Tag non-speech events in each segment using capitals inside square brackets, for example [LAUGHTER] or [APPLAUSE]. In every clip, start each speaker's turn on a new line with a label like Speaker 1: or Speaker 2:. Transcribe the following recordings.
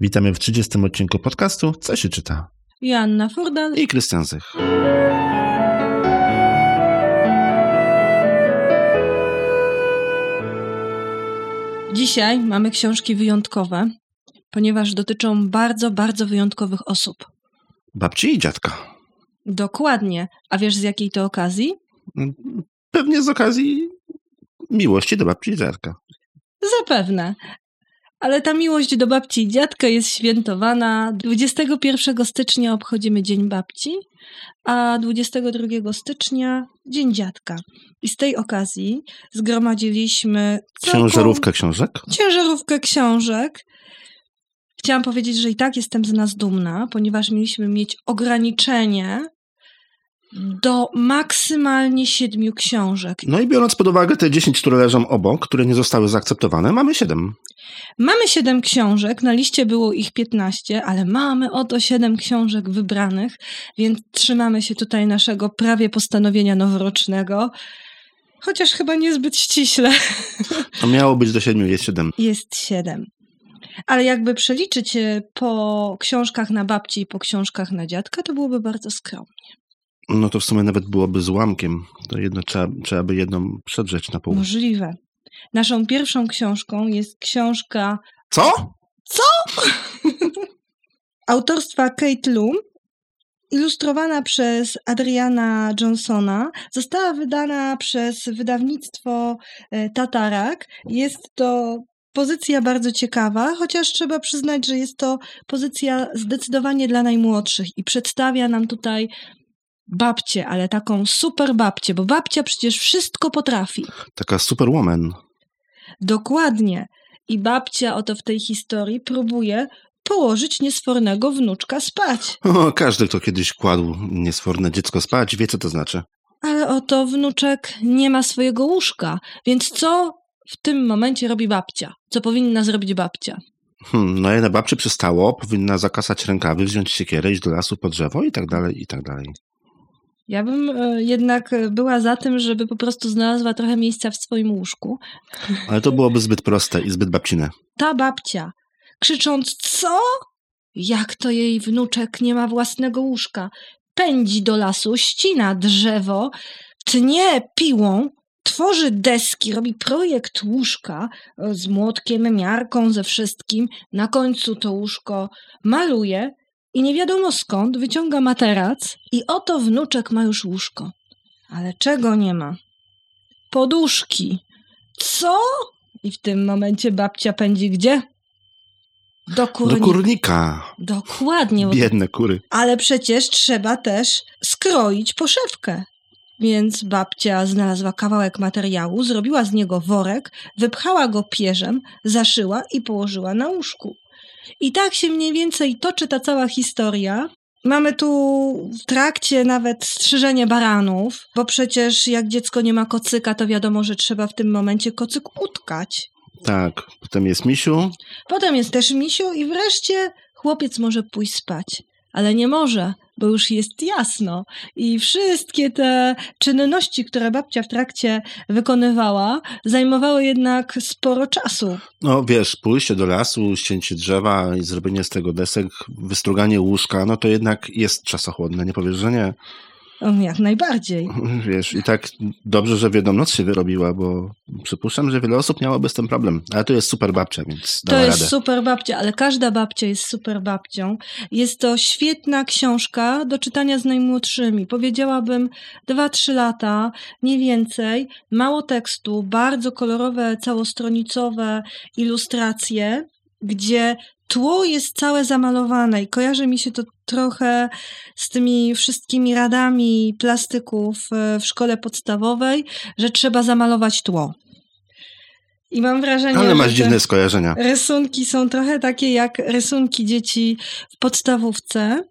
Speaker 1: Witamy w 30 odcinku podcastu Co się czyta?
Speaker 2: Joanna Furdal
Speaker 1: i Krystian Zych.
Speaker 2: Dzisiaj mamy książki wyjątkowe, ponieważ dotyczą bardzo, bardzo wyjątkowych osób.
Speaker 1: Babci i dziadka.
Speaker 2: Dokładnie. A wiesz z jakiej to okazji?
Speaker 1: Pewnie z okazji miłości do babci i dziadka.
Speaker 2: Zapewne. Ale ta miłość do babci i dziadka jest świętowana. 21 stycznia obchodzimy Dzień Babci, a 22 stycznia Dzień Dziadka. I z tej okazji zgromadziliśmy.
Speaker 1: Całką... Ciężarówkę książek?
Speaker 2: Ciężarówkę książek. Chciałam powiedzieć, że i tak jestem z nas dumna, ponieważ mieliśmy mieć ograniczenie do maksymalnie siedmiu książek.
Speaker 1: No i biorąc pod uwagę te dziesięć, które leżą obok, które nie zostały zaakceptowane, mamy siedem.
Speaker 2: Mamy siedem książek, na liście było ich piętnaście, ale mamy oto siedem książek wybranych, więc trzymamy się tutaj naszego prawie postanowienia noworocznego. Chociaż chyba niezbyt ściśle.
Speaker 1: To miało być do siedmiu, jest siedem.
Speaker 2: Jest siedem. Ale jakby przeliczyć po książkach na babci i po książkach na dziadka, to byłoby bardzo skromnie.
Speaker 1: No to w sumie nawet byłoby złamkiem. To jedno trzeba, trzeba by jedną przedrzeć na pół.
Speaker 2: Możliwe. Naszą pierwszą książką jest książka.
Speaker 1: Co?
Speaker 2: Co? Autorstwa Kate Loom, ilustrowana przez Adriana Johnsona, została wydana przez wydawnictwo e, Tatarak. Jest to pozycja bardzo ciekawa, chociaż trzeba przyznać, że jest to pozycja zdecydowanie dla najmłodszych i przedstawia nam tutaj babcię, ale taką super babcię, bo babcia przecież wszystko potrafi.
Speaker 1: Taka superwoman.
Speaker 2: Dokładnie. I babcia oto w tej historii próbuje położyć niesfornego wnuczka spać.
Speaker 1: O, każdy, kto kiedyś kładł niesforne dziecko spać, wie, co to znaczy.
Speaker 2: Ale oto wnuczek nie ma swojego łóżka, więc co w tym momencie robi babcia? Co powinna zrobić babcia?
Speaker 1: Hmm, no i na babci przystało, powinna zakasać rękawy, wziąć siekierę, iść do lasu po drzewo i tak dalej, i tak dalej.
Speaker 2: Ja bym e, jednak e, była za tym, żeby po prostu znalazła trochę miejsca w swoim łóżku.
Speaker 1: Ale to byłoby zbyt proste i zbyt babcine.
Speaker 2: Ta babcia, krzycząc co? Jak to jej wnuczek nie ma własnego łóżka? Pędzi do lasu, ścina drzewo, tnie piłą, tworzy deski, robi projekt łóżka e, z młotkiem, miarką, ze wszystkim. Na końcu to łóżko maluje i nie wiadomo skąd wyciąga materac i oto wnuczek ma już łóżko. Ale czego nie ma? Poduszki. Co? I w tym momencie babcia pędzi gdzie?
Speaker 1: Do kurnika. Do kurnika.
Speaker 2: Dokładnie.
Speaker 1: Biedne kury.
Speaker 2: Ale przecież trzeba też skroić poszewkę. Więc babcia znalazła kawałek materiału, zrobiła z niego worek, wypchała go pierzem, zaszyła i położyła na łóżku. I tak się mniej więcej toczy ta cała historia. Mamy tu w trakcie nawet strzyżenie baranów, bo przecież jak dziecko nie ma kocyka, to wiadomo, że trzeba w tym momencie kocyk utkać.
Speaker 1: Tak, potem jest misiu.
Speaker 2: Potem jest też misiu i wreszcie chłopiec może pójść spać ale nie może, bo już jest jasno. I wszystkie te czynności, które babcia w trakcie wykonywała, zajmowały jednak sporo czasu.
Speaker 1: No wiesz, pójście do lasu, ścięcie drzewa i zrobienie z tego desek, wystruganie łóżka, no to jednak jest czasochłodne, nie powiesz, że nie.
Speaker 2: Jak najbardziej.
Speaker 1: Wiesz, i tak dobrze, że w jedną noc się wyrobiła, bo przypuszczam, że wiele osób miałoby z tym problem. Ale to jest super babcia, więc
Speaker 2: To jest
Speaker 1: radę.
Speaker 2: super babcia, ale każda babcia jest super babcią. Jest to świetna książka do czytania z najmłodszymi. Powiedziałabym 2-3 lata, nie więcej. Mało tekstu, bardzo kolorowe, całostronicowe ilustracje, gdzie tło jest całe zamalowane i kojarzy mi się to trochę z tymi wszystkimi radami plastyków e, w szkole podstawowej, że trzeba zamalować tło. I mam wrażenie,
Speaker 1: Ale masz dziwne skojarzenia.
Speaker 2: Rysunki są trochę takie jak rysunki dzieci w podstawówce,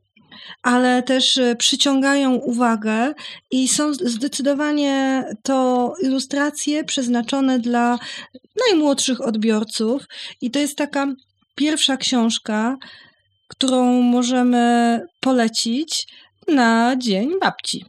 Speaker 2: ale też e, przyciągają uwagę i są zdecydowanie to ilustracje przeznaczone dla najmłodszych odbiorców. I to jest taka pierwsza książka, którą możemy polecić na Dzień Babci.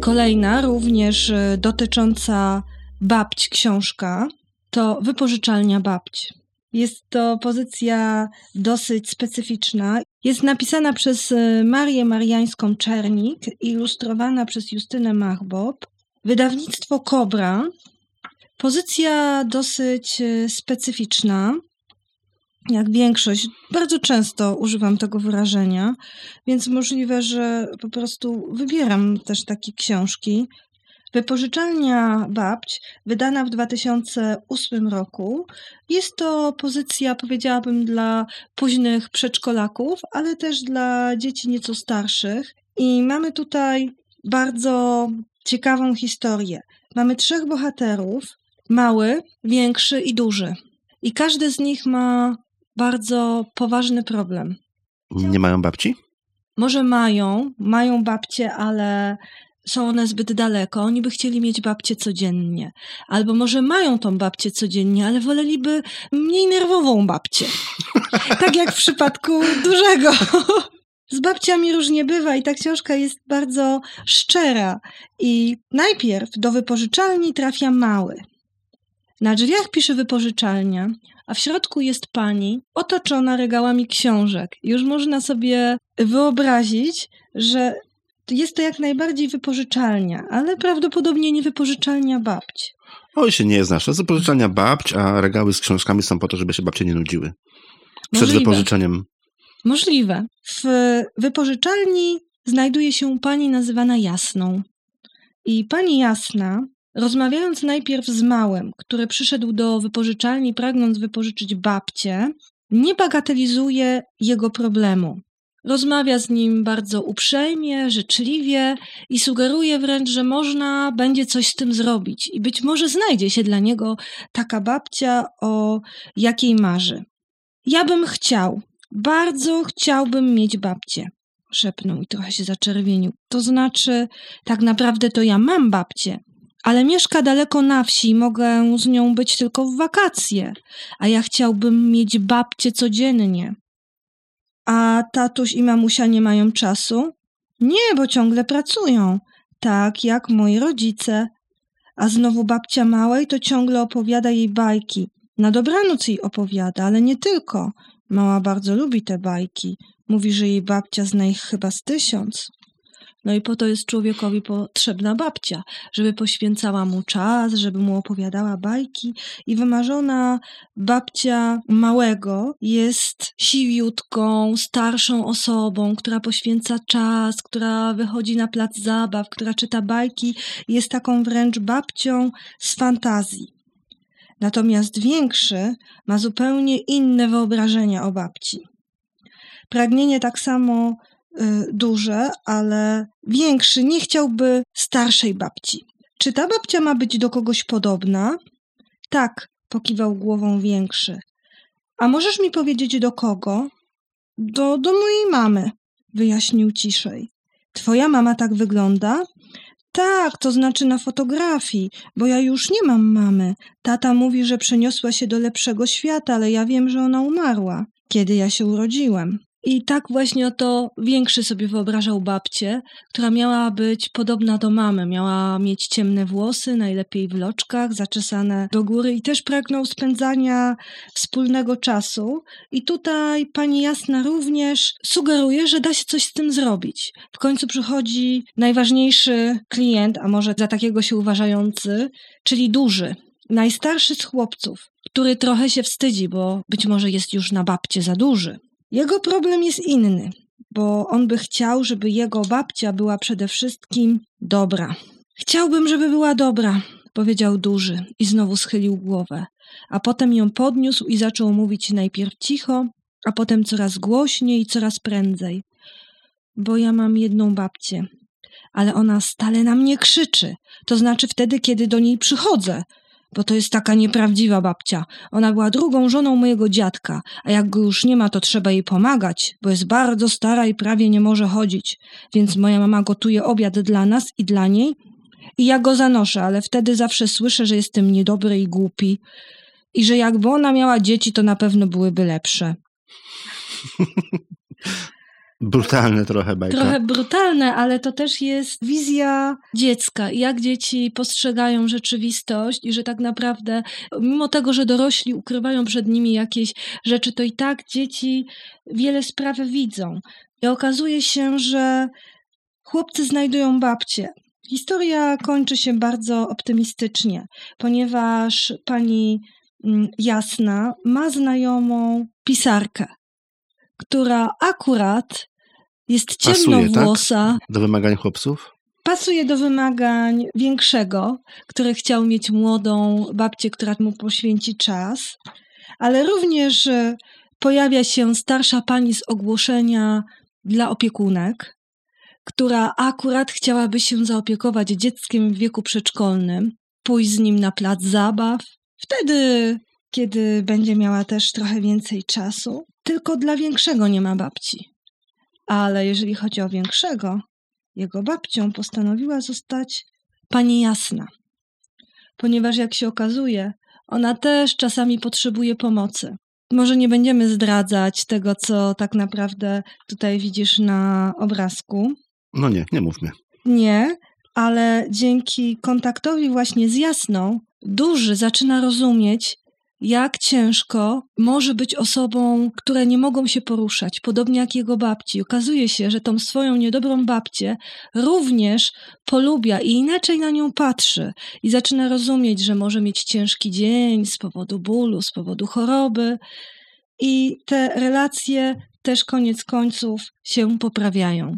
Speaker 2: Kolejna, również y, dotycząca babć książka, to wypożyczalnia babci. Jest to pozycja dosyć specyficzna. Jest napisana przez y, Marię Mariańską-Czernik, ilustrowana przez Justynę Machbob. Wydawnictwo Kobra. Pozycja dosyć y, specyficzna, jak większość. Bardzo często używam tego wyrażenia, więc możliwe, że po prostu wybieram też takie książki. Wypożyczalnia Babć, wydana w 2008 roku. Jest to pozycja, powiedziałabym, dla późnych przedszkolaków, ale też dla dzieci nieco starszych. I mamy tutaj bardzo ciekawą historię. Mamy trzech bohaterów: mały, większy i duży. I każdy z nich ma bardzo poważny problem.
Speaker 1: Nie mają babci?
Speaker 2: Może mają, mają babcie, ale są one zbyt daleko, oni by chcieli mieć babcię codziennie. Albo może mają tą babcię codziennie, ale woleliby mniej nerwową babcię. [LAUGHS] tak jak w przypadku dużego. Z babciami różnie bywa i ta książka jest bardzo szczera. I najpierw do wypożyczalni trafia mały. Na drzwiach pisze wypożyczalnia, a w środku jest pani otoczona regałami książek. Już można sobie wyobrazić, że jest to jak najbardziej wypożyczalnia, ale prawdopodobnie nie wypożyczalnia babci.
Speaker 1: Oj, się nie znasz. To jest wypożyczalnia babć, a regały z książkami są po to, żeby się babcie nie nudziły. Przed
Speaker 2: Możliwe.
Speaker 1: wypożyczeniem.
Speaker 2: Możliwe. W wypożyczalni znajduje się pani nazywana Jasną. I pani Jasna, rozmawiając najpierw z małym, który przyszedł do wypożyczalni pragnąc wypożyczyć babcię, nie bagatelizuje jego problemu. Rozmawia z nim bardzo uprzejmie, życzliwie i sugeruje wręcz, że można będzie coś z tym zrobić i być może znajdzie się dla niego taka babcia, o jakiej marzy. Ja bym chciał, bardzo chciałbym mieć babcię, szepnął i trochę się zaczerwienił. To znaczy, tak naprawdę to ja mam babcię, ale mieszka daleko na wsi mogę z nią być tylko w wakacje, a ja chciałbym mieć babcię codziennie. A tatuś i mamusia nie mają czasu? Nie, bo ciągle pracują, tak jak moi rodzice. A znowu babcia małej to ciągle opowiada jej bajki. Na dobranoc jej opowiada, ale nie tylko. Mała bardzo lubi te bajki. Mówi, że jej babcia zna ich chyba z tysiąc. No i po to jest człowiekowi potrzebna babcia, żeby poświęcała mu czas, żeby mu opowiadała bajki. I wymarzona babcia małego jest siwiutką, starszą osobą, która poświęca czas, która wychodzi na plac zabaw, która czyta bajki, jest taką wręcz babcią z fantazji. Natomiast większy ma zupełnie inne wyobrażenia o babci. Pragnienie tak samo duże, ale większy nie chciałby starszej babci. Czy ta babcia ma być do kogoś podobna? Tak, pokiwał głową większy. A możesz mi powiedzieć do kogo? Do, do mojej mamy, wyjaśnił ciszej. Twoja mama tak wygląda? Tak, to znaczy na fotografii, bo ja już nie mam mamy. Tata mówi, że przeniosła się do lepszego świata, ale ja wiem, że ona umarła, kiedy ja się urodziłem. I tak właśnie oto większy sobie wyobrażał babcię, która miała być podobna do mamy. Miała mieć ciemne włosy, najlepiej w loczkach, zaczesane do góry i też pragnął spędzania wspólnego czasu. I tutaj pani Jasna również sugeruje, że da się coś z tym zrobić. W końcu przychodzi najważniejszy klient, a może za takiego się uważający, czyli duży, najstarszy z chłopców, który trochę się wstydzi, bo być może jest już na babcie za duży. Jego problem jest inny, bo on by chciał, żeby jego babcia była przede wszystkim dobra. Chciałbym, żeby była dobra, powiedział duży i znowu schylił głowę, a potem ją podniósł i zaczął mówić najpierw cicho, a potem coraz głośniej i coraz prędzej. Bo ja mam jedną babcię, ale ona stale na mnie krzyczy, to znaczy wtedy, kiedy do niej przychodzę bo to jest taka nieprawdziwa babcia. Ona była drugą żoną mojego dziadka, a jak go już nie ma, to trzeba jej pomagać, bo jest bardzo stara i prawie nie może chodzić. Więc moja mama gotuje obiad dla nas i dla niej i ja go zanoszę, ale wtedy zawsze słyszę, że jestem niedobry i głupi i że jakby ona miała dzieci, to na pewno byłyby lepsze. [LAUGHS]
Speaker 1: Brutalne trochę bajka.
Speaker 2: trochę brutalne, ale to też jest wizja dziecka, jak dzieci postrzegają rzeczywistość i że tak naprawdę, mimo tego, że dorośli ukrywają przed nimi jakieś rzeczy, to i tak dzieci wiele spraw widzą. I okazuje się, że chłopcy znajdują babcię. Historia kończy się bardzo optymistycznie, ponieważ pani mm, Jasna ma znajomą pisarkę, która akurat jest
Speaker 1: Pasuje, tak?
Speaker 2: ciemnowłosa,
Speaker 1: Do wymagań chłopców?
Speaker 2: pasuje do wymagań większego, który chciał mieć młodą babcię, która mu poświęci czas, ale również e, pojawia się starsza pani z ogłoszenia dla opiekunek, która akurat chciałaby się zaopiekować dzieckiem w wieku przedszkolnym, pójść z nim na plac zabaw, wtedy, kiedy będzie miała też trochę więcej czasu. Tylko dla większego nie ma babci. Ale jeżeli chodzi o większego, jego babcią postanowiła zostać pani Jasna, ponieważ jak się okazuje, ona też czasami potrzebuje pomocy. Może nie będziemy zdradzać tego, co tak naprawdę tutaj widzisz na obrazku.
Speaker 1: No nie, nie mówmy.
Speaker 2: Nie, ale dzięki kontaktowi właśnie z Jasną, duży zaczyna rozumieć, jak ciężko może być osobą, które nie mogą się poruszać, podobnie jak jego babci. Okazuje się, że tą swoją niedobrą babcię również polubia i inaczej na nią patrzy i zaczyna rozumieć, że może mieć ciężki dzień z powodu bólu, z powodu choroby. I te relacje też koniec końców się poprawiają.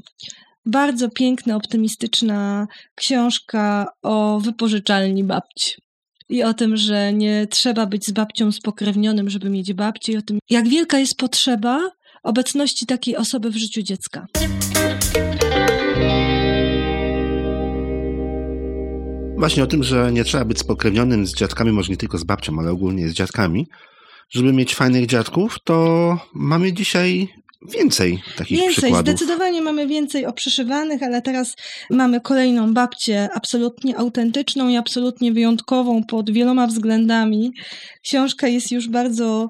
Speaker 2: Bardzo piękna, optymistyczna książka o wypożyczalni babci i o tym, że nie trzeba być z babcią spokrewnionym, żeby mieć babcię, i o tym, jak wielka jest potrzeba obecności takiej osoby w życiu dziecka.
Speaker 1: Właśnie o tym, że nie trzeba być spokrewnionym z dziadkami, może nie tylko z babcią, ale ogólnie z dziadkami. Żeby mieć fajnych dziadków, to mamy dzisiaj więcej takich
Speaker 2: Więcej,
Speaker 1: przykładów.
Speaker 2: zdecydowanie mamy więcej oprzeszywanych, ale teraz mamy kolejną babcię absolutnie autentyczną i absolutnie wyjątkową pod wieloma względami. Książka jest już bardzo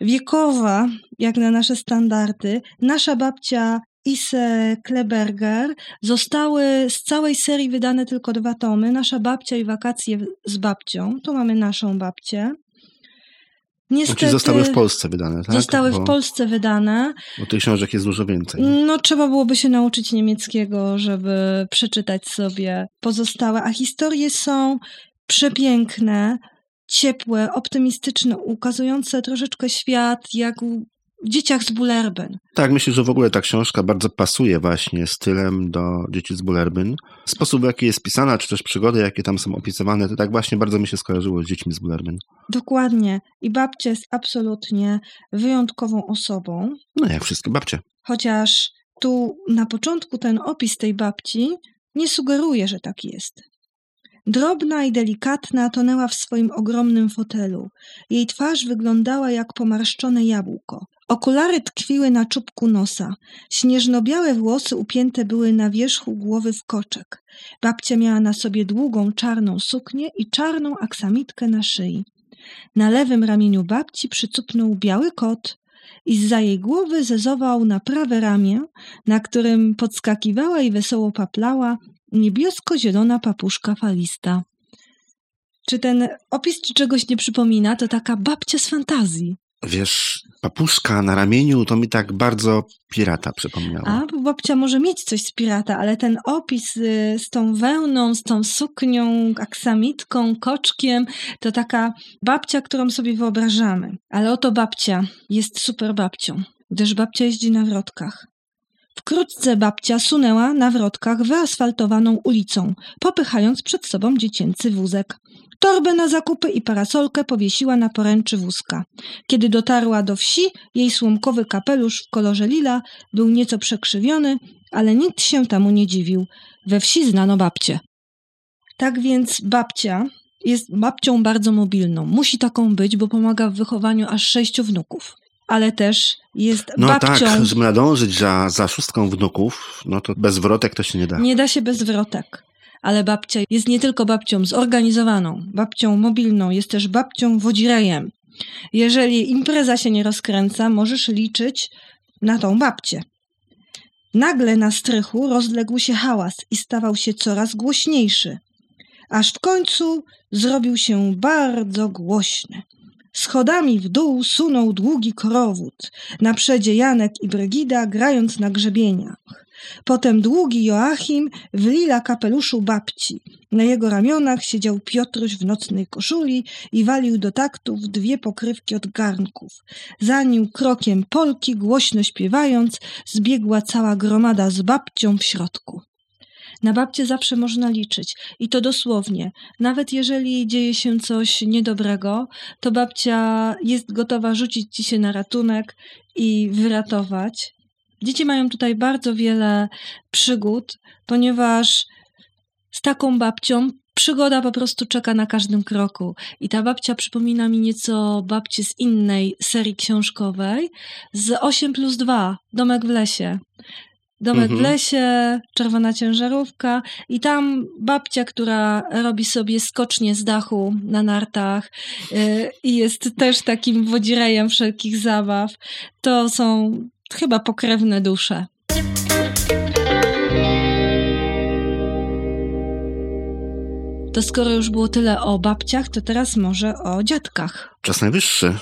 Speaker 2: wiekowa, jak na nasze standardy. Nasza babcia Ise Kleberger zostały z całej serii wydane tylko dwa tomy. Nasza babcia i wakacje z babcią. Tu mamy naszą babcię. Niestety,
Speaker 1: Czyli zostały w Polsce wydane, tak?
Speaker 2: zostały
Speaker 1: bo,
Speaker 2: w Polsce wydane.
Speaker 1: Bo tych książek jest dużo więcej.
Speaker 2: No, trzeba byłoby się nauczyć niemieckiego, żeby przeczytać sobie pozostałe, a historie są przepiękne, ciepłe, optymistyczne, ukazujące troszeczkę świat jak dzieciach z Bullerbyn.
Speaker 1: Tak, myślę, że w ogóle ta książka bardzo pasuje właśnie stylem do dzieci z Bullerbyn. Sposób, w jaki jest pisana, czy też przygody, jakie tam są opisywane, to tak właśnie bardzo mi się skojarzyło z dziećmi z Bullerbyn.
Speaker 2: Dokładnie. I babcia jest absolutnie wyjątkową osobą,
Speaker 1: No jak wszystkie babcie.
Speaker 2: chociaż tu na początku ten opis tej babci nie sugeruje, że tak jest. Drobna i delikatna tonęła w swoim ogromnym fotelu. Jej twarz wyglądała jak pomarszczone jabłko. Okulary tkwiły na czubku nosa. Śnieżno-białe włosy upięte były na wierzchu głowy w koczek. Babcia miała na sobie długą czarną suknię i czarną aksamitkę na szyi. Na lewym ramieniu babci przycupnął biały kot i zza jej głowy zezował na prawe ramię, na którym podskakiwała i wesoło paplała niebiesko-zielona papuszka falista. Czy ten opis ci czegoś nie przypomina? To taka babcia z fantazji.
Speaker 1: Wiesz, papuszka na ramieniu to mi tak bardzo pirata przypomniała.
Speaker 2: A, babcia może mieć coś z pirata, ale ten opis y, z tą wełną, z tą suknią, aksamitką, koczkiem, to taka babcia, którą sobie wyobrażamy. Ale oto babcia jest super babcią, gdyż babcia jeździ na wrotkach. Wkrótce babcia sunęła na wrotkach wyasfaltowaną ulicą, popychając przed sobą dziecięcy wózek. Torbę na zakupy i parasolkę powiesiła na poręczy wózka. Kiedy dotarła do wsi, jej słomkowy kapelusz w kolorze lila był nieco przekrzywiony, ale nikt się temu nie dziwił. We wsi znano babcię. Tak więc babcia jest babcią bardzo mobilną. Musi taką być, bo pomaga w wychowaniu aż sześciu wnuków. Ale też jest
Speaker 1: No
Speaker 2: babcią.
Speaker 1: tak, żeby nadążyć za, za szóstką wnuków, no to bez wrotek to się nie da.
Speaker 2: Nie da się bez wrotek. Ale babcia jest nie tylko babcią zorganizowaną, babcią mobilną, jest też babcią wodzirejem. Jeżeli impreza się nie rozkręca, możesz liczyć na tą babcię. Nagle na strychu rozległ się hałas i stawał się coraz głośniejszy, aż w końcu zrobił się bardzo głośny. Schodami w dół sunął długi korowód, na przedzie Janek i Brygida grając na grzebieniach. Potem długi Joachim w lila kapeluszu babci. Na jego ramionach siedział Piotruś w nocnej koszuli i walił do taktów dwie pokrywki od garnków. Za nim krokiem Polki, głośno śpiewając, zbiegła cała gromada z babcią w środku. Na babcię zawsze można liczyć i to dosłownie. Nawet jeżeli dzieje się coś niedobrego, to babcia jest gotowa rzucić ci się na ratunek i wyratować. Dzieci mają tutaj bardzo wiele przygód, ponieważ z taką babcią przygoda po prostu czeka na każdym kroku. I ta babcia przypomina mi nieco babci z innej serii książkowej, z 8 plus 2, Domek w lesie. Domek mhm. w lesie, czerwona ciężarówka i tam babcia, która robi sobie skocznie z dachu na nartach yy, i jest też takim wodzirejem wszelkich zabaw. To są chyba pokrewne dusze. To skoro już było tyle o babciach, to teraz może o dziadkach.
Speaker 1: Czas najwyższy.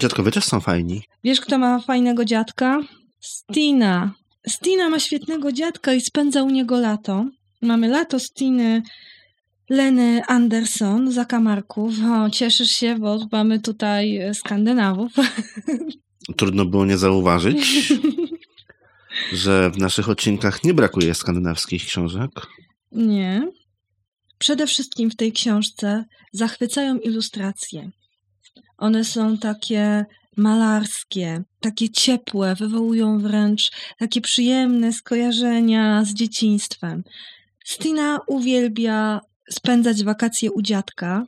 Speaker 1: Dziadkowie też są fajni.
Speaker 2: Wiesz, kto ma fajnego dziadka? Stina. Stina ma świetnego dziadka i spędza u niego lato. Mamy lato Stiny Leny Anderson, zakamarków. O, cieszysz się, bo mamy tutaj Skandynawów. [LAUGHS]
Speaker 1: Trudno było nie zauważyć, [LAUGHS] że w naszych odcinkach nie brakuje skandynawskich książek.
Speaker 2: Nie. Przede wszystkim w tej książce zachwycają ilustracje. One są takie malarskie, takie ciepłe, wywołują wręcz takie przyjemne skojarzenia z dzieciństwem. Stina uwielbia spędzać wakacje u dziadka.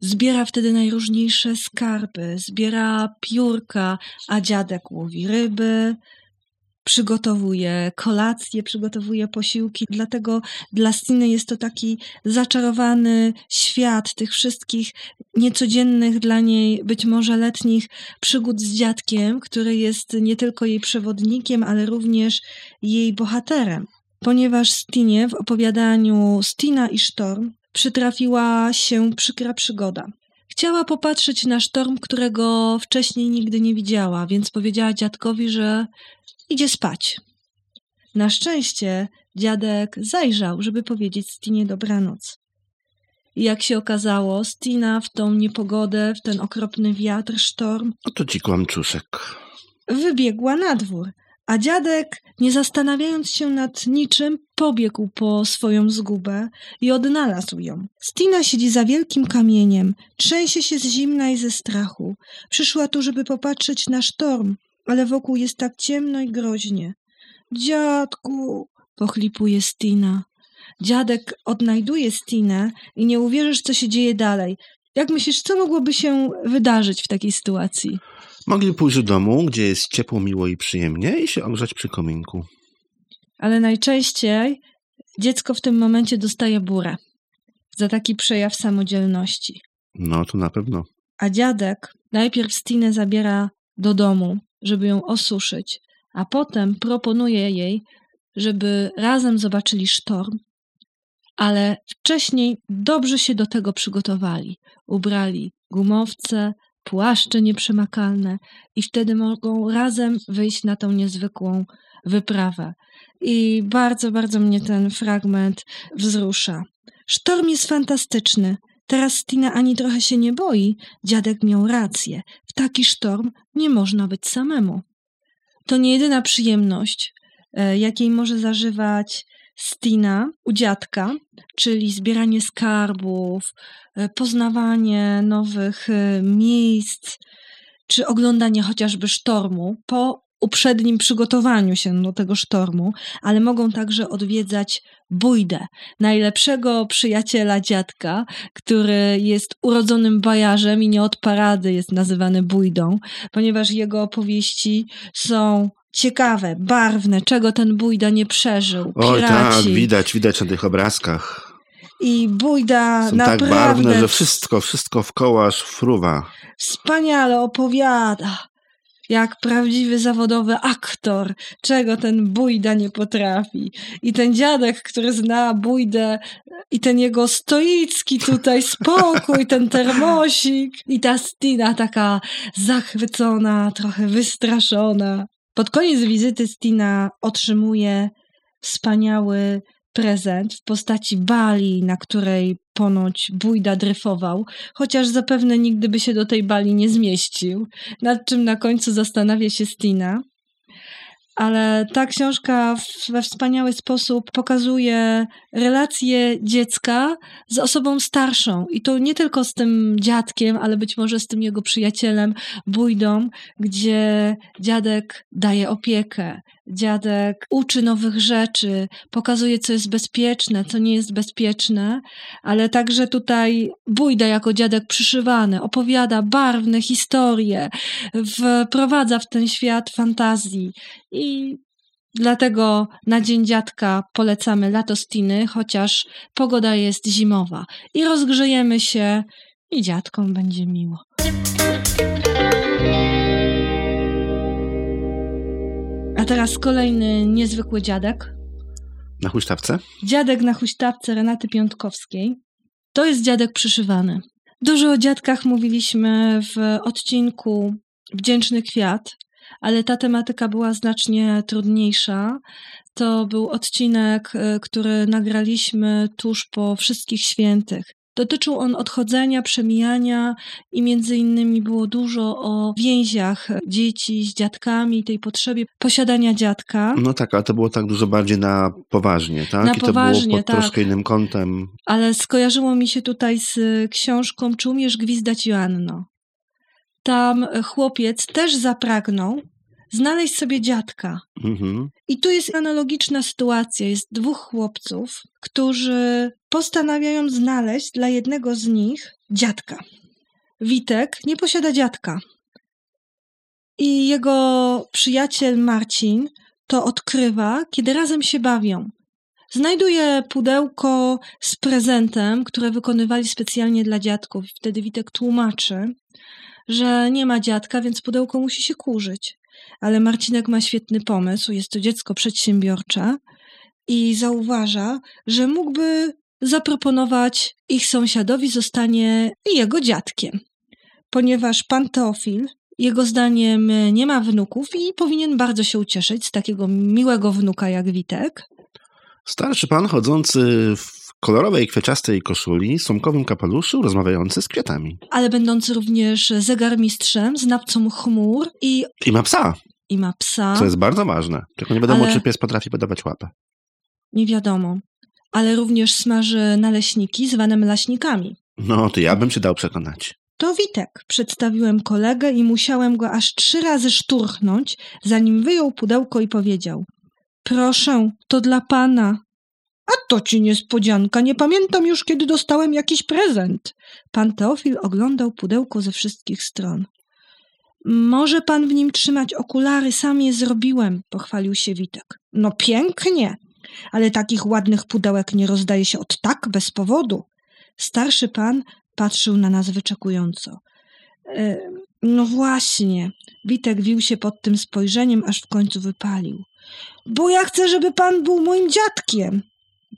Speaker 2: Zbiera wtedy najróżniejsze skarby, zbiera piórka, a dziadek łowi ryby, przygotowuje kolacje, przygotowuje posiłki. Dlatego dla Stiny jest to taki zaczarowany świat tych wszystkich niecodziennych dla niej, być może letnich przygód z dziadkiem, który jest nie tylko jej przewodnikiem, ale również jej bohaterem. Ponieważ Stinie w opowiadaniu Stina i Sztorm przytrafiła się przykra przygoda. Chciała popatrzeć na sztorm, którego wcześniej nigdy nie widziała, więc powiedziała dziadkowi, że idzie spać. Na szczęście dziadek zajrzał, żeby powiedzieć Stinie dobranoc. I jak się okazało, Stina w tą niepogodę, w ten okropny wiatr, sztorm.
Speaker 1: Oto ci kłamczuszek.
Speaker 2: Wybiegła na dwór, a dziadek, nie zastanawiając się nad niczym, pobiegł po swoją zgubę i odnalazł ją. Stina siedzi za wielkim kamieniem, trzęsie się z zimna i ze strachu. Przyszła tu, żeby popatrzeć na sztorm, ale wokół jest tak ciemno i groźnie. Dziadku, pochlipuje Stina. Dziadek odnajduje Stinę i nie uwierzysz, co się dzieje dalej. Jak myślisz, co mogłoby się wydarzyć w takiej sytuacji?
Speaker 1: Mogli pójść do domu, gdzie jest ciepło, miło i przyjemnie i się ogrzać przy kominku.
Speaker 2: Ale najczęściej dziecko w tym momencie dostaje burę za taki przejaw samodzielności.
Speaker 1: No, to na pewno.
Speaker 2: A dziadek najpierw Stinę zabiera do domu, żeby ją osuszyć, a potem proponuje jej, żeby razem zobaczyli sztorm, ale wcześniej dobrze się do tego przygotowali. Ubrali gumowce, płaszcze nieprzemakalne i wtedy mogą razem wyjść na tą niezwykłą wyprawę. I bardzo, bardzo mnie ten fragment wzrusza. Sztorm jest fantastyczny. Teraz Stina ani trochę się nie boi. Dziadek miał rację. W taki sztorm nie można być samemu. To nie jedyna przyjemność, e, jakiej może zażywać Stina u dziadka, czyli zbieranie skarbów, e, poznawanie nowych e, miejsc, czy oglądanie chociażby sztormu po uprzednim przygotowaniu się do tego sztormu, ale mogą także odwiedzać Bójdę, najlepszego przyjaciela dziadka, który jest urodzonym bajarzem i nie od parady jest nazywany Bójdą, ponieważ jego opowieści są ciekawe, barwne, czego ten Bójda nie przeżył.
Speaker 1: Oj tak, widać, widać na tych obrazkach.
Speaker 2: I Bójda
Speaker 1: Są
Speaker 2: naprawdę...
Speaker 1: tak barwne, że wszystko, wszystko w koło aż fruwa.
Speaker 2: Wspaniale opowiada jak prawdziwy zawodowy aktor, czego ten bójda nie potrafi. I ten dziadek, który zna bójdę, i ten jego stoicki tutaj spokój, ten termosik, i ta Stina taka zachwycona, trochę wystraszona. Pod koniec wizyty Stina otrzymuje wspaniały prezent w postaci bali, na której ponoć bójda dryfował, chociaż zapewne nigdy by się do tej bali nie zmieścił, nad czym na końcu zastanawia się Stina. Ale ta książka we wspaniały sposób pokazuje relacje dziecka z osobą starszą. I to nie tylko z tym dziadkiem, ale być może z tym jego przyjacielem, bójdą, gdzie dziadek daje opiekę, dziadek uczy nowych rzeczy, pokazuje, co jest bezpieczne, co nie jest bezpieczne, ale także tutaj bójda jako dziadek przyszywany opowiada barwne historie, wprowadza w ten świat fantazji i Dlatego na Dzień Dziadka polecamy latostiny, chociaż pogoda jest zimowa. I rozgrzejemy się i dziadkom będzie miło. A teraz kolejny niezwykły dziadek.
Speaker 1: Na huśtawce?
Speaker 2: Dziadek na huśtawce Renaty Piątkowskiej. To jest dziadek przyszywany. Dużo o dziadkach mówiliśmy w odcinku Wdzięczny Kwiat, ale ta tematyka była znacznie trudniejsza. To był odcinek, e, który nagraliśmy tuż po wszystkich świętych. Dotyczył on odchodzenia, przemijania i między innymi było dużo o więziach dzieci z dziadkami, tej potrzebie posiadania dziadka.
Speaker 1: No tak, ale to było tak dużo bardziej na poważnie, tak?
Speaker 2: Na
Speaker 1: I to
Speaker 2: poważnie,
Speaker 1: było pod
Speaker 2: tak.
Speaker 1: troszkę innym kątem.
Speaker 2: Ale skojarzyło mi się tutaj z książką Czy umiesz gwizdać Joanno? Tam chłopiec też zapragnął znaleźć sobie dziadka.
Speaker 1: Mhm.
Speaker 2: I tu jest analogiczna sytuacja. Jest dwóch chłopców, którzy postanawiają znaleźć dla jednego z nich dziadka. Witek nie posiada dziadka. I jego przyjaciel Marcin to odkrywa, kiedy razem się bawią. Znajduje pudełko z prezentem, które wykonywali specjalnie dla dziadków. Wtedy Witek tłumaczy, że nie ma dziadka, więc pudełko musi się kurzyć. Ale Marcinek ma świetny pomysł, jest to dziecko przedsiębiorcze i zauważa, że mógłby zaproponować ich sąsiadowi zostanie jego dziadkiem. Ponieważ pan Teofil, jego zdaniem, nie ma wnuków i powinien bardzo się ucieszyć z takiego miłego wnuka jak Witek.
Speaker 1: Starszy pan chodzący w kolorowej, kwieciastej koszuli, sumkowym kapeluszu, rozmawiający z kwiatami.
Speaker 2: Ale będący również zegarmistrzem, znawcą chmur i,
Speaker 1: I ma psa,
Speaker 2: i ma psa.
Speaker 1: co jest bardzo ważne. Tylko nie wiadomo,
Speaker 2: Ale-
Speaker 1: czy pies potrafi podawać łapę.
Speaker 2: Nie wiadomo. Ale również smaży naleśniki zwane mlaśnikami.
Speaker 1: No, to ja bym się dał przekonać.
Speaker 2: To Witek. Przedstawiłem kolegę i musiałem go aż trzy razy szturchnąć, zanim wyjął pudełko i powiedział: Proszę, to dla pana. A to ci niespodzianka, nie pamiętam już, kiedy dostałem jakiś prezent. Pan Teofil oglądał pudełko ze wszystkich stron. Może pan w nim trzymać okulary, sam je zrobiłem, pochwalił się Witek. No pięknie, ale takich ładnych pudełek nie rozdaje się od tak bez powodu. Starszy pan patrzył na nas wyczekująco. E, no właśnie, Witek wił się pod tym spojrzeniem, aż w końcu wypalił. Bo ja chcę, żeby pan był moim dziadkiem.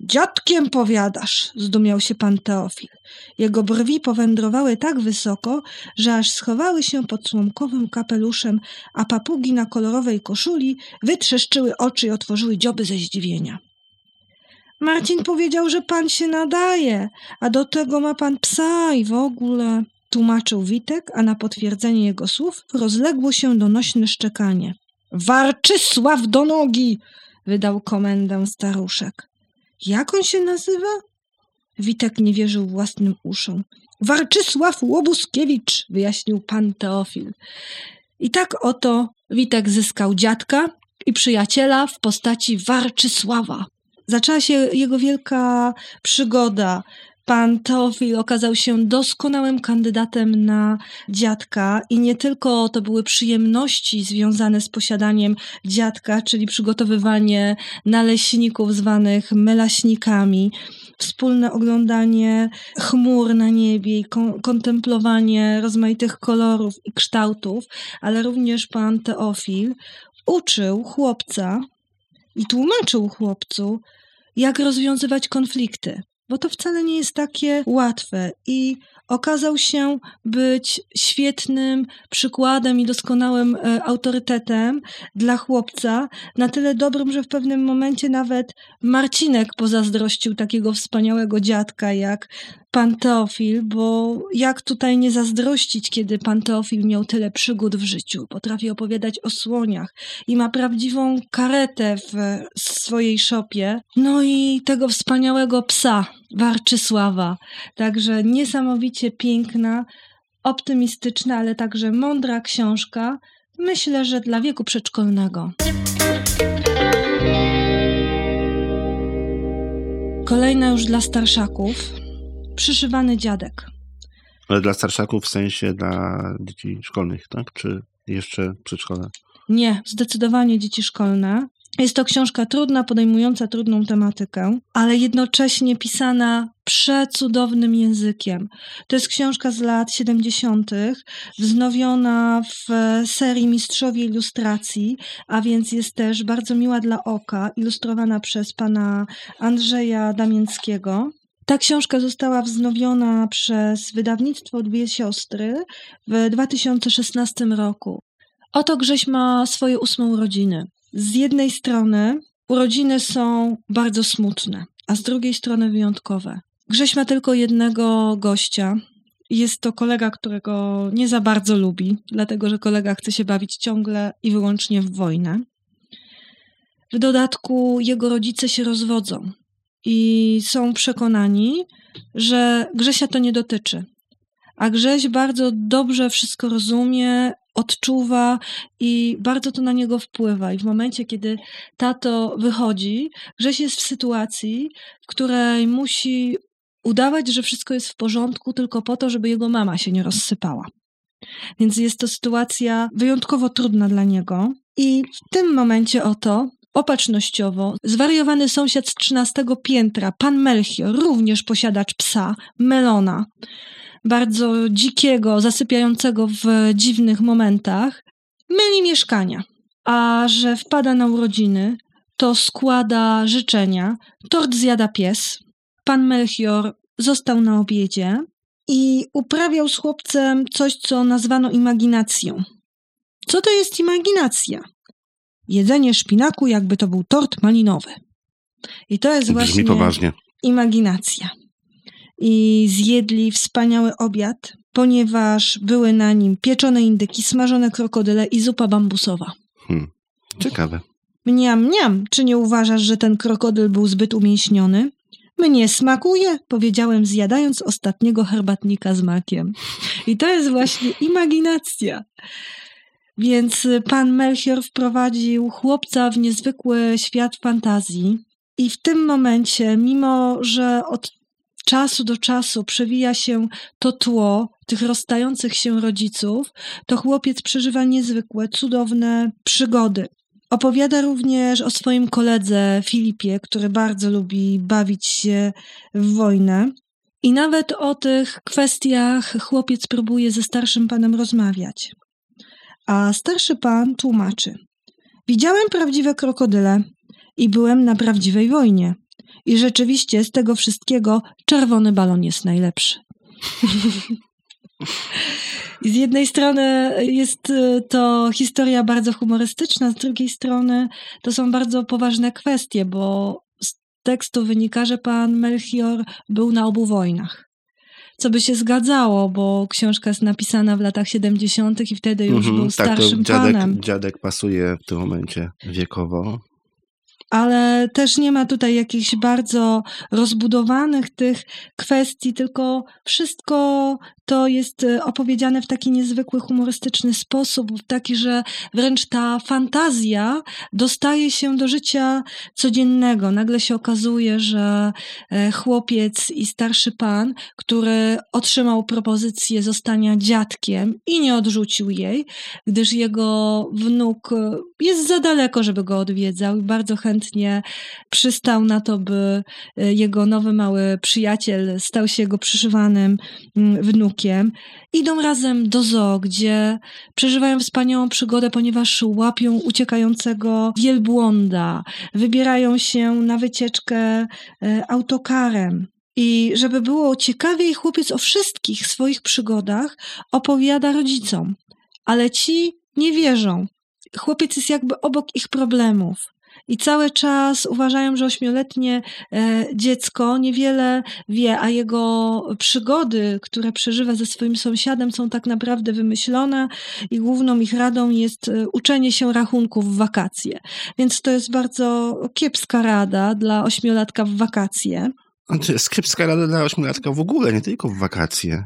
Speaker 2: Dziadkiem powiadasz, zdumiał się pan Teofil. Jego brwi powędrowały tak wysoko, że aż schowały się pod słomkowym kapeluszem, a papugi na kolorowej koszuli wytrzeszczyły oczy i otworzyły dzioby ze zdziwienia. Marcin powiedział, że pan się nadaje, a do tego ma pan psa i w ogóle. Tłumaczył Witek, a na potwierdzenie jego słów rozległo się donośne szczekanie. Warczysław do nogi! wydał komendę staruszek. Jak on się nazywa? Witek nie wierzył własnym uszom. Warczysław Łobuskiewicz, wyjaśnił pan Teofil. I tak oto Witek zyskał dziadka i przyjaciela w postaci Warczysława. Zaczęła się jego wielka przygoda Pan Teofil okazał się doskonałym kandydatem na dziadka i nie tylko to były przyjemności związane z posiadaniem dziadka, czyli przygotowywanie naleśników zwanych melaśnikami, wspólne oglądanie chmur na niebie i kon kontemplowanie rozmaitych kolorów i kształtów, ale również pan Teofil uczył chłopca i tłumaczył chłopcu, jak rozwiązywać konflikty bo to wcale nie jest takie łatwe i okazał się być świetnym przykładem i doskonałym e, autorytetem dla chłopca, na tyle dobrym, że w pewnym momencie nawet Marcinek pozazdrościł takiego wspaniałego dziadka jak pan Teofil, bo jak tutaj nie zazdrościć, kiedy pan Teofil miał tyle przygód w życiu. Potrafi opowiadać o słoniach i ma prawdziwą karetę w swojej szopie. No i tego wspaniałego psa, Warczysława. Także niesamowicie piękna, optymistyczna, ale także mądra książka. Myślę, że dla wieku przedszkolnego. Kolejna już dla starszaków. Przyszywany dziadek.
Speaker 1: Ale dla starszaków w sensie dla dzieci szkolnych, tak? Czy jeszcze przedszkola?
Speaker 2: Nie, zdecydowanie dzieci szkolne. Jest to książka trudna, podejmująca trudną tematykę, ale jednocześnie pisana przecudownym językiem. To jest książka z lat 70., wznowiona w serii Mistrzowie Ilustracji, a więc jest też bardzo miła dla oka, ilustrowana przez pana Andrzeja Damięckiego. Ta książka została wznowiona przez wydawnictwo Dwie Siostry w 2016 roku. Oto Grześ ma swoje ósme urodziny. Z jednej strony urodziny są bardzo smutne, a z drugiej strony wyjątkowe. Grześ ma tylko jednego gościa. Jest to kolega, którego nie za bardzo lubi, dlatego że kolega chce się bawić ciągle i wyłącznie w wojnę. W dodatku jego rodzice się rozwodzą i są przekonani, że Grzesia to nie dotyczy. A Grześ bardzo dobrze wszystko rozumie, odczuwa i bardzo to na niego wpływa. I w momencie, kiedy tato wychodzi, Grześ jest w sytuacji, w której musi udawać, że wszystko jest w porządku, tylko po to, żeby jego mama się nie rozsypała. Więc jest to sytuacja wyjątkowo trudna dla niego. I w tym momencie oto opatrznościowo. Zwariowany sąsiad z trzynastego piętra, pan Melchior, również posiadacz psa, Melona, bardzo dzikiego, zasypiającego w dziwnych momentach, myli mieszkania. A że wpada na urodziny, to składa życzenia, tort zjada pies. Pan Melchior został na obiedzie i uprawiał z chłopcem coś, co nazwano imaginacją. Co to jest imaginacja? Jedzenie szpinaku, jakby to był tort malinowy. I to jest Brzmi właśnie
Speaker 1: poważnie.
Speaker 2: imaginacja. I zjedli wspaniały obiad, ponieważ były na nim pieczone indyki, smażone krokodyle i zupa bambusowa. Hmm.
Speaker 1: Ciekawe.
Speaker 2: Mniam, mniam, czy nie uważasz, że ten krokodyl był zbyt umięśniony? Mnie smakuje, powiedziałem, zjadając ostatniego herbatnika z makiem. I to jest właśnie imaginacja. Więc pan Melchior wprowadził chłopca w niezwykły świat fantazji. I w tym momencie, mimo że od czasu do czasu przewija się to tło tych rozstających się rodziców, to chłopiec przeżywa niezwykłe, cudowne przygody. Opowiada również o swoim koledze Filipie, który bardzo lubi bawić się w wojnę. I nawet o tych kwestiach chłopiec próbuje ze starszym panem rozmawiać. A starszy pan tłumaczy. Widziałem prawdziwe krokodyle i byłem na prawdziwej wojnie. I rzeczywiście z tego wszystkiego czerwony balon jest najlepszy. [LAUGHS] Z jednej strony jest y, to historia bardzo humorystyczna, z drugiej strony to są bardzo poważne kwestie, bo z tekstu wynika, że pan Melchior był na obu wojnach co by się zgadzało, bo książka jest napisana w latach 70. i wtedy już mm -hmm, był starszym
Speaker 1: tak, to dziadek,
Speaker 2: panem.
Speaker 1: Dziadek pasuje w tym momencie wiekowo.
Speaker 2: Ale też nie ma tutaj jakichś bardzo rozbudowanych tych kwestii, tylko wszystko to jest e, opowiedziane w taki niezwykły, humorystyczny sposób, taki, że wręcz ta fantazja dostaje się do życia codziennego. Nagle się okazuje, że e, chłopiec i starszy pan, który otrzymał propozycję zostania dziadkiem i nie odrzucił jej, gdyż jego wnuk e, jest za daleko, żeby go odwiedzał i bardzo chętnie przystał na to, by jego nowy mały przyjaciel stał się jego przyszywanym mm, Idą razem do zoo, gdzie przeżywają wspaniałą przygodę, ponieważ łapią uciekającego wielbłąda. Wybierają się na wycieczkę e, autokarem. I żeby było ciekawiej, chłopiec o wszystkich swoich przygodach opowiada rodzicom, ale ci nie wierzą. Chłopiec jest jakby obok ich problemów i cały czas uważają, że ośmioletnie e, dziecko niewiele wie, a jego przygody, które przeżywa ze swoim sąsiadem, są tak naprawdę wymyślone i główną ich radą jest e, uczenie się rachunków w wakacje. Więc to jest bardzo kiepska rada dla ośmiolatka w wakacje.
Speaker 1: To jest kiepska rada dla ośmiolatka w ogóle, nie tylko w wakacje.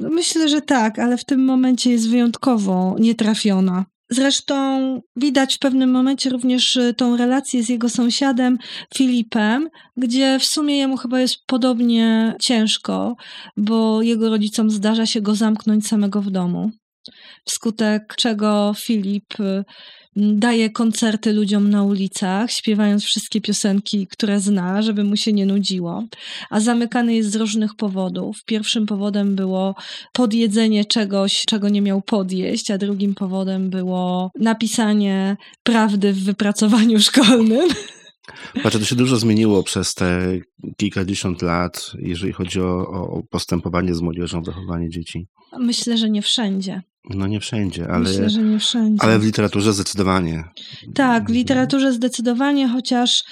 Speaker 2: No, myślę, że tak, ale w tym momencie jest wyjątkowo nietrafiona. Zresztą widać w pewnym momencie również y, tą relację z jego sąsiadem Filipem, gdzie w sumie jemu chyba jest podobnie ciężko, bo jego rodzicom zdarza się go zamknąć samego w domu. Wskutek czego Filip y, daje koncerty ludziom na ulicach, śpiewając wszystkie piosenki, które zna, żeby mu się nie nudziło. A zamykany jest z różnych powodów. Pierwszym powodem było podjedzenie czegoś, czego nie miał podjeść, a drugim powodem było napisanie prawdy w wypracowaniu [LAUGHS] szkolnym.
Speaker 1: Znaczy, to się dużo zmieniło przez te kilkadziesiąt lat, jeżeli chodzi o, o postępowanie z młodzieżą, wychowanie dzieci.
Speaker 2: Myślę, że nie wszędzie.
Speaker 1: No nie wszędzie, ale,
Speaker 2: Myślę, że nie wszędzie.
Speaker 1: ale w literaturze zdecydowanie.
Speaker 2: Tak, w literaturze zdecydowanie, chociaż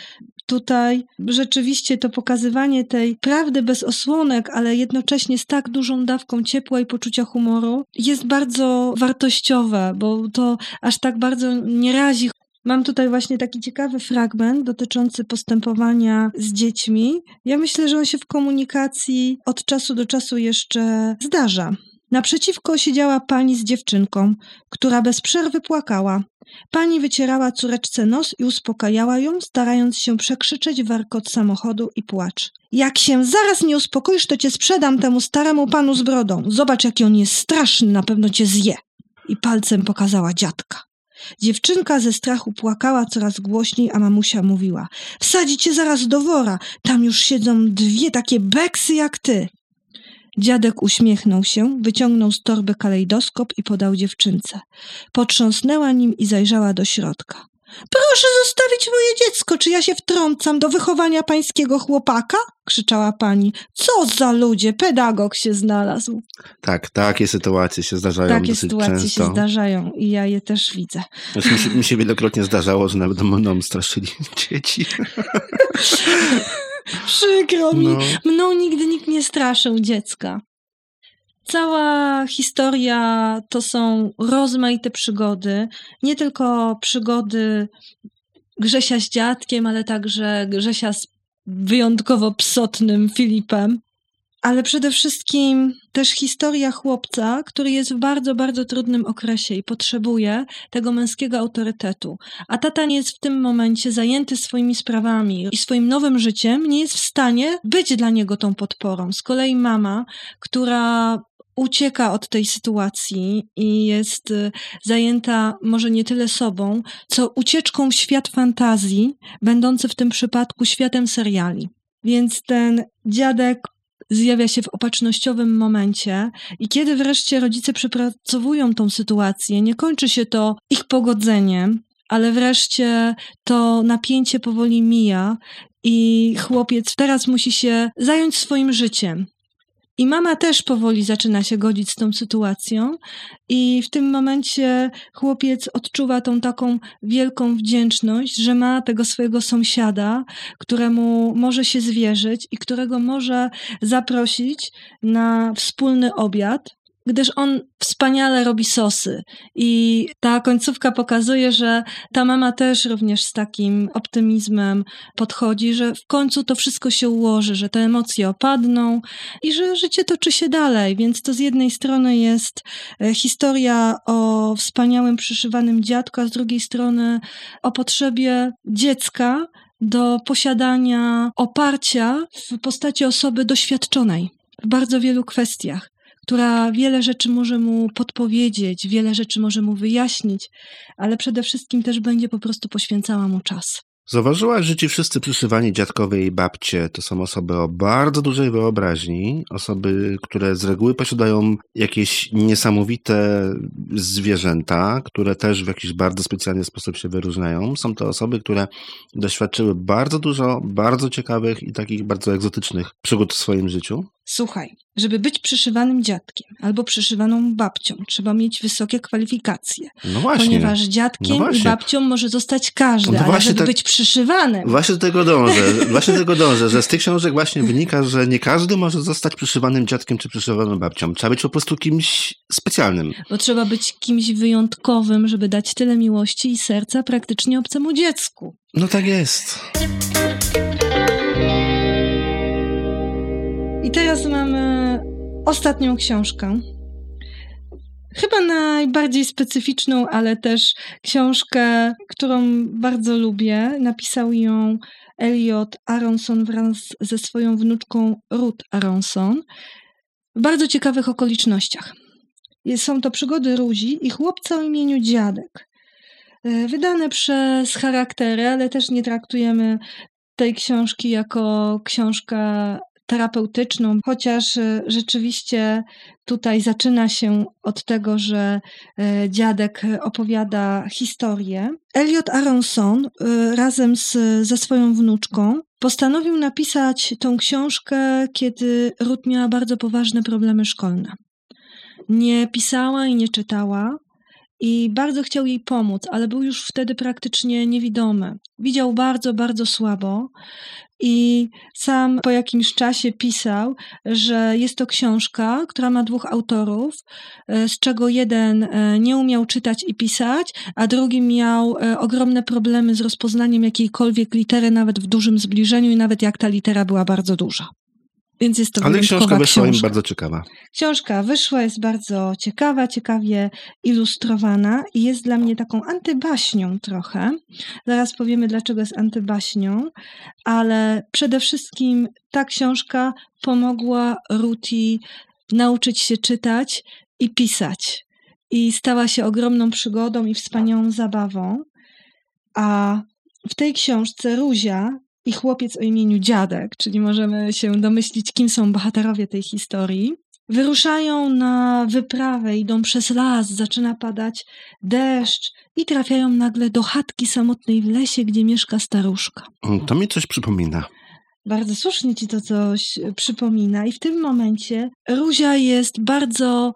Speaker 2: tutaj rzeczywiście to pokazywanie tej prawdy bez osłonek, ale jednocześnie z tak dużą dawką ciepła i poczucia humoru jest bardzo wartościowe, bo to aż tak bardzo nie razi. Mam tutaj właśnie taki ciekawy fragment dotyczący postępowania z dziećmi. Ja myślę, że on się w komunikacji od czasu do czasu jeszcze zdarza. Naprzeciwko siedziała pani z dziewczynką, która bez przerwy płakała. Pani wycierała córeczce nos i uspokajała ją, starając się przekrzyczeć warkot samochodu i płacz. Jak się zaraz nie uspokoisz, to cię sprzedam temu staremu panu z brodą. Zobacz, jaki on jest straszny, na pewno cię zje. I palcem pokazała dziadka. Dziewczynka ze strachu płakała coraz głośniej, a mamusia mówiła: Wsadzi cię zaraz do wora, tam już siedzą dwie takie beksy jak ty. Dziadek uśmiechnął się, wyciągnął z torby kalejdoskop i podał dziewczynce. Potrząsnęła nim i zajrzała do środka. Proszę zostawić moje dziecko, czy ja się wtrącam do wychowania pańskiego chłopaka? krzyczała pani. Co za ludzie, pedagog się znalazł.
Speaker 1: Tak, takie sytuacje się zdarzają
Speaker 2: Takie sytuacje
Speaker 1: często.
Speaker 2: się zdarzają i ja je też widzę.
Speaker 1: Znaczy, mi, się, mi się wielokrotnie zdarzało, że nawet mną straszyli dzieci. [LAUGHS]
Speaker 2: Przykro mi,
Speaker 1: No.
Speaker 2: mną nigdy nikt nie straszył dziecka. Cała historia to są rozmaite przygody, nie tylko przygody Grzesia z dziadkiem, ale także Grzesia z wyjątkowo psotnym Filipem. Ale przede wszystkim też historia chłopca, który jest w bardzo, bardzo trudnym okresie i potrzebuje tego męskiego autorytetu. A tata nie jest w tym momencie zajęty swoimi sprawami i swoim nowym życiem, nie jest w stanie być dla niego tą podporą. Z kolei mama, która ucieka od tej sytuacji i jest y, zajęta może nie tyle sobą, co ucieczką w świat fantazji, będący w tym przypadku światem seriali. Więc ten dziadek zjawia się w opatrznościowym momencie i kiedy wreszcie rodzice przepracowują tą sytuację, nie kończy się to ich pogodzeniem, ale wreszcie to napięcie powoli mija i chłopiec teraz musi się zająć swoim życiem. I mama też powoli zaczyna się godzić z tą sytuacją, i w tym momencie chłopiec odczuwa tą taką wielką wdzięczność, że ma tego swojego sąsiada, któremu może się zwierzyć i którego może zaprosić na wspólny obiad. Gdyż on wspaniale robi sosy. I ta końcówka pokazuje, że ta mama też również z takim optymizmem podchodzi, że w końcu to wszystko się ułoży, że te emocje opadną i że życie toczy się dalej. Więc to z jednej strony jest e, historia o wspaniałym przyszywanym dziadku, a z drugiej strony o potrzebie dziecka do posiadania oparcia w postaci osoby doświadczonej w bardzo wielu kwestiach która wiele rzeczy może mu podpowiedzieć, wiele rzeczy może mu wyjaśnić, ale przede wszystkim też będzie po prostu poświęcała mu czas.
Speaker 1: Zauważyłaś, że ci wszyscy przyszywani dziadkowie i babcie to są osoby o bardzo dużej wyobraźni, osoby, które z reguły posiadają jakieś niesamowite zwierzęta, które też w jakiś bardzo specjalny sposób się wyróżniają. Są to osoby, które doświadczyły bardzo dużo bardzo ciekawych i takich bardzo egzotycznych przygód w swoim życiu.
Speaker 2: Słuchaj, żeby być przyszywanym dziadkiem albo przyszywaną babcią, trzeba mieć wysokie kwalifikacje.
Speaker 1: No właśnie.
Speaker 2: Ponieważ dziadkiem
Speaker 1: No
Speaker 2: i
Speaker 1: właśnie.
Speaker 2: babcią może zostać każdy,
Speaker 1: No
Speaker 2: ale żeby
Speaker 1: tak-
Speaker 2: być przyszywanym,
Speaker 1: Właśnie do tego dążę, [LAUGHS] właśnie do tego dążę, że z tych książek właśnie wynika, że nie każdy może zostać przyszywanym dziadkiem czy przyszywaną babcią. Trzeba być po prostu kimś specjalnym.
Speaker 2: bo trzeba być kimś wyjątkowym, żeby dać tyle miłości i serca praktycznie obcemu dziecku.
Speaker 1: No tak jest.
Speaker 2: Teraz mamy ostatnią książkę. Chyba najbardziej specyficzną, ale też książkę, którą bardzo lubię. Napisał ją Elliot Aronson wraz ze swoją wnuczką Ruth Aronson w bardzo ciekawych okolicznościach. Są to przygody Ruzi i chłopca o imieniu Dziadek. E, Wydane przez charaktery, ale też nie traktujemy tej książki jako książkę terapeutyczną, chociaż e, rzeczywiście tutaj zaczyna się od tego, że e, dziadek opowiada historię. Elliot Aronson e, razem z, ze swoją wnuczką postanowił napisać tą książkę, kiedy Ruth miała bardzo poważne problemy szkolne. Nie pisała i nie czytała. I bardzo chciał jej pomóc, ale był już wtedy praktycznie niewidomy. Widział bardzo, bardzo słabo i sam po jakimś czasie pisał, że jest to książka, która ma dwóch autorów, e, z czego jeden e, nie umiał czytać i pisać, a drugi miał e, ogromne problemy z rozpoznaniem jakiejkolwiek litery, nawet w dużym zbliżeniu i nawet jak ta litera była bardzo duża. Więc jest to
Speaker 1: Ale książka wyszła im
Speaker 2: książka.
Speaker 1: bardzo ciekawa.
Speaker 2: Książka wyszła, jest bardzo ciekawa, ciekawie ilustrowana i jest dla mnie taką antybaśnią trochę. Zaraz powiemy, dlaczego jest antybaśnią, ale przede wszystkim ta książka pomogła Ruti nauczyć się czytać i pisać. I stała się ogromną przygodą i wspaniałą zabawą. A w tej książce Ruzia i chłopiec o imieniu Dziadek, czyli możemy się domyślić, kim są bohaterowie tej historii, wyruszają na wyprawę, idą przez las, zaczyna padać deszcz i trafiają nagle do chatki samotnej w lesie, gdzie mieszka staruszka.
Speaker 1: Mm, To mi coś przypomina.
Speaker 2: Bardzo słusznie ci to coś przypomina, i w tym momencie Ruzia jest bardzo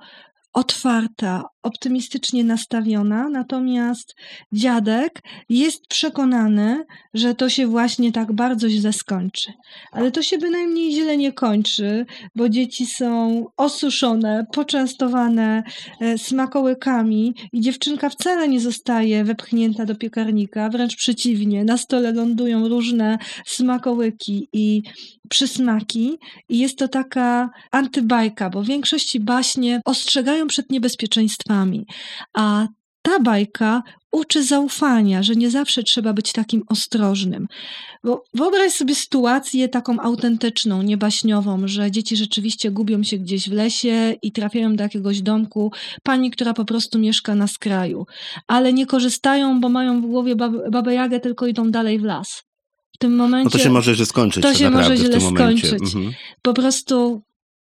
Speaker 2: otwarta, optymistycznie nastawiona, natomiast dziadek jest przekonany, że to się właśnie tak bardzo źle skończy. Ale to się bynajmniej źle nie kończy, bo dzieci są osuszone, poczęstowane e, smakołykami i dziewczynka wcale nie zostaje wepchnięta do piekarnika, wręcz przeciwnie, na stole lądują różne smakołyki i przysmaki i jest to taka antybajka, bo w większości baśnie ostrzegają przed niebezpieczeństwami, a ta bajka uczy zaufania, że nie zawsze trzeba być takim ostrożnym. Bo wyobraź sobie sytuację taką autentyczną, niebaśniową, że dzieci rzeczywiście gubią się gdzieś w lesie i trafiają do jakiegoś domku pani, która po prostu mieszka na skraju, ale nie korzystają, bo mają w głowie bab- babę Jagę, tylko idą dalej w las. W tym momencie
Speaker 1: No to się może źle skończyć.
Speaker 2: to
Speaker 1: tak
Speaker 2: się może źle skończyć.
Speaker 1: Mhm.
Speaker 2: po prostu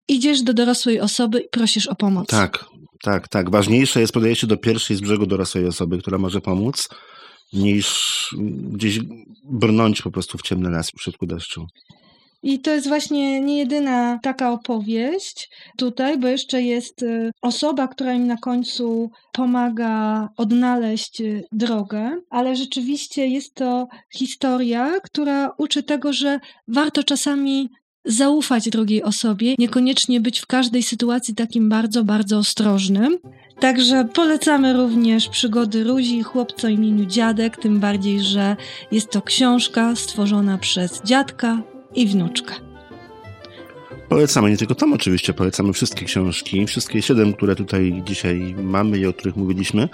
Speaker 2: idziesz do dorosłej osoby i prosisz o pomoc.
Speaker 1: Tak, tak, tak. Ważniejsze jest podejście do pierwszej z brzegu dorosłej osoby, która może pomóc, niż gdzieś brnąć po prostu w ciemny las w środku deszczu.
Speaker 2: I to jest właśnie nie jedyna taka opowieść tutaj, bo jeszcze jest y, osoba, która im na końcu pomaga odnaleźć y, drogę, ale rzeczywiście jest to historia, która uczy tego, że warto czasami zaufać drugiej osobie, niekoniecznie być w każdej sytuacji takim bardzo, bardzo ostrożnym. Także polecamy również przygody Ruzi i chłopca imieniu Dziadek, tym bardziej, że jest to książka stworzona przez dziadka i wnuczkę.
Speaker 1: Polecamy nie tylko tam oczywiście, polecamy wszystkie książki, wszystkie siedem, które tutaj dzisiaj mamy i o których mówiliśmy.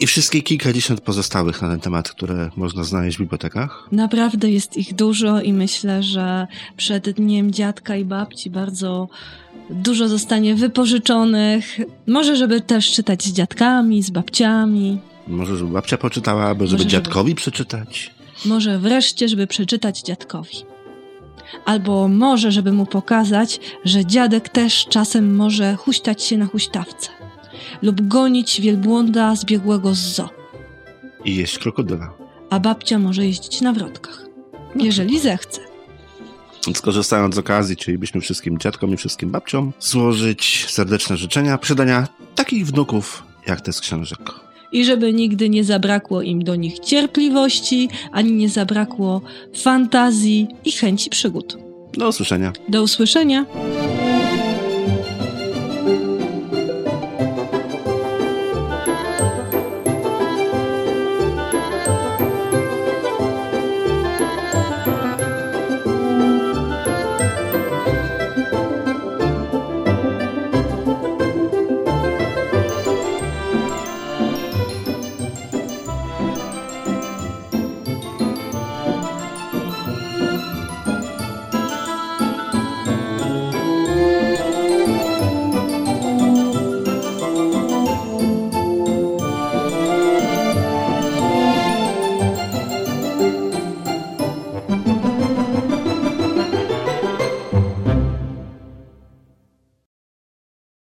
Speaker 1: I wszystkie kilkadziesiąt pozostałych na ten temat, które można znaleźć w bibliotekach?
Speaker 2: Naprawdę jest ich dużo i myślę, że przed Dniem Dziadka i Babci bardzo dużo zostanie wypożyczonych. Może, żeby też czytać z dziadkami, z babciami.
Speaker 1: Może, żeby babcia poczytała, albo żeby Może, dziadkowi żeby... przeczytać.
Speaker 2: Może wreszcie, żeby przeczytać dziadkowi. Albo może, żeby mu pokazać, że dziadek też czasem może huśtać się na huśtawce lub gonić wielbłąda zbiegłego z zoo.
Speaker 1: I jeść krokodyla.
Speaker 2: A babcia może jeździć na wrotkach, no jeżeli zechce.
Speaker 1: Skorzystając z okazji, chcielibyśmy wszystkim dziadkom i wszystkim babciom złożyć serdeczne życzenia przydania takich wnuków jak te z książek.
Speaker 2: I żeby nigdy nie zabrakło im do nich cierpliwości, ani nie zabrakło fantazji i chęci przygód.
Speaker 1: Do usłyszenia.
Speaker 2: Do usłyszenia.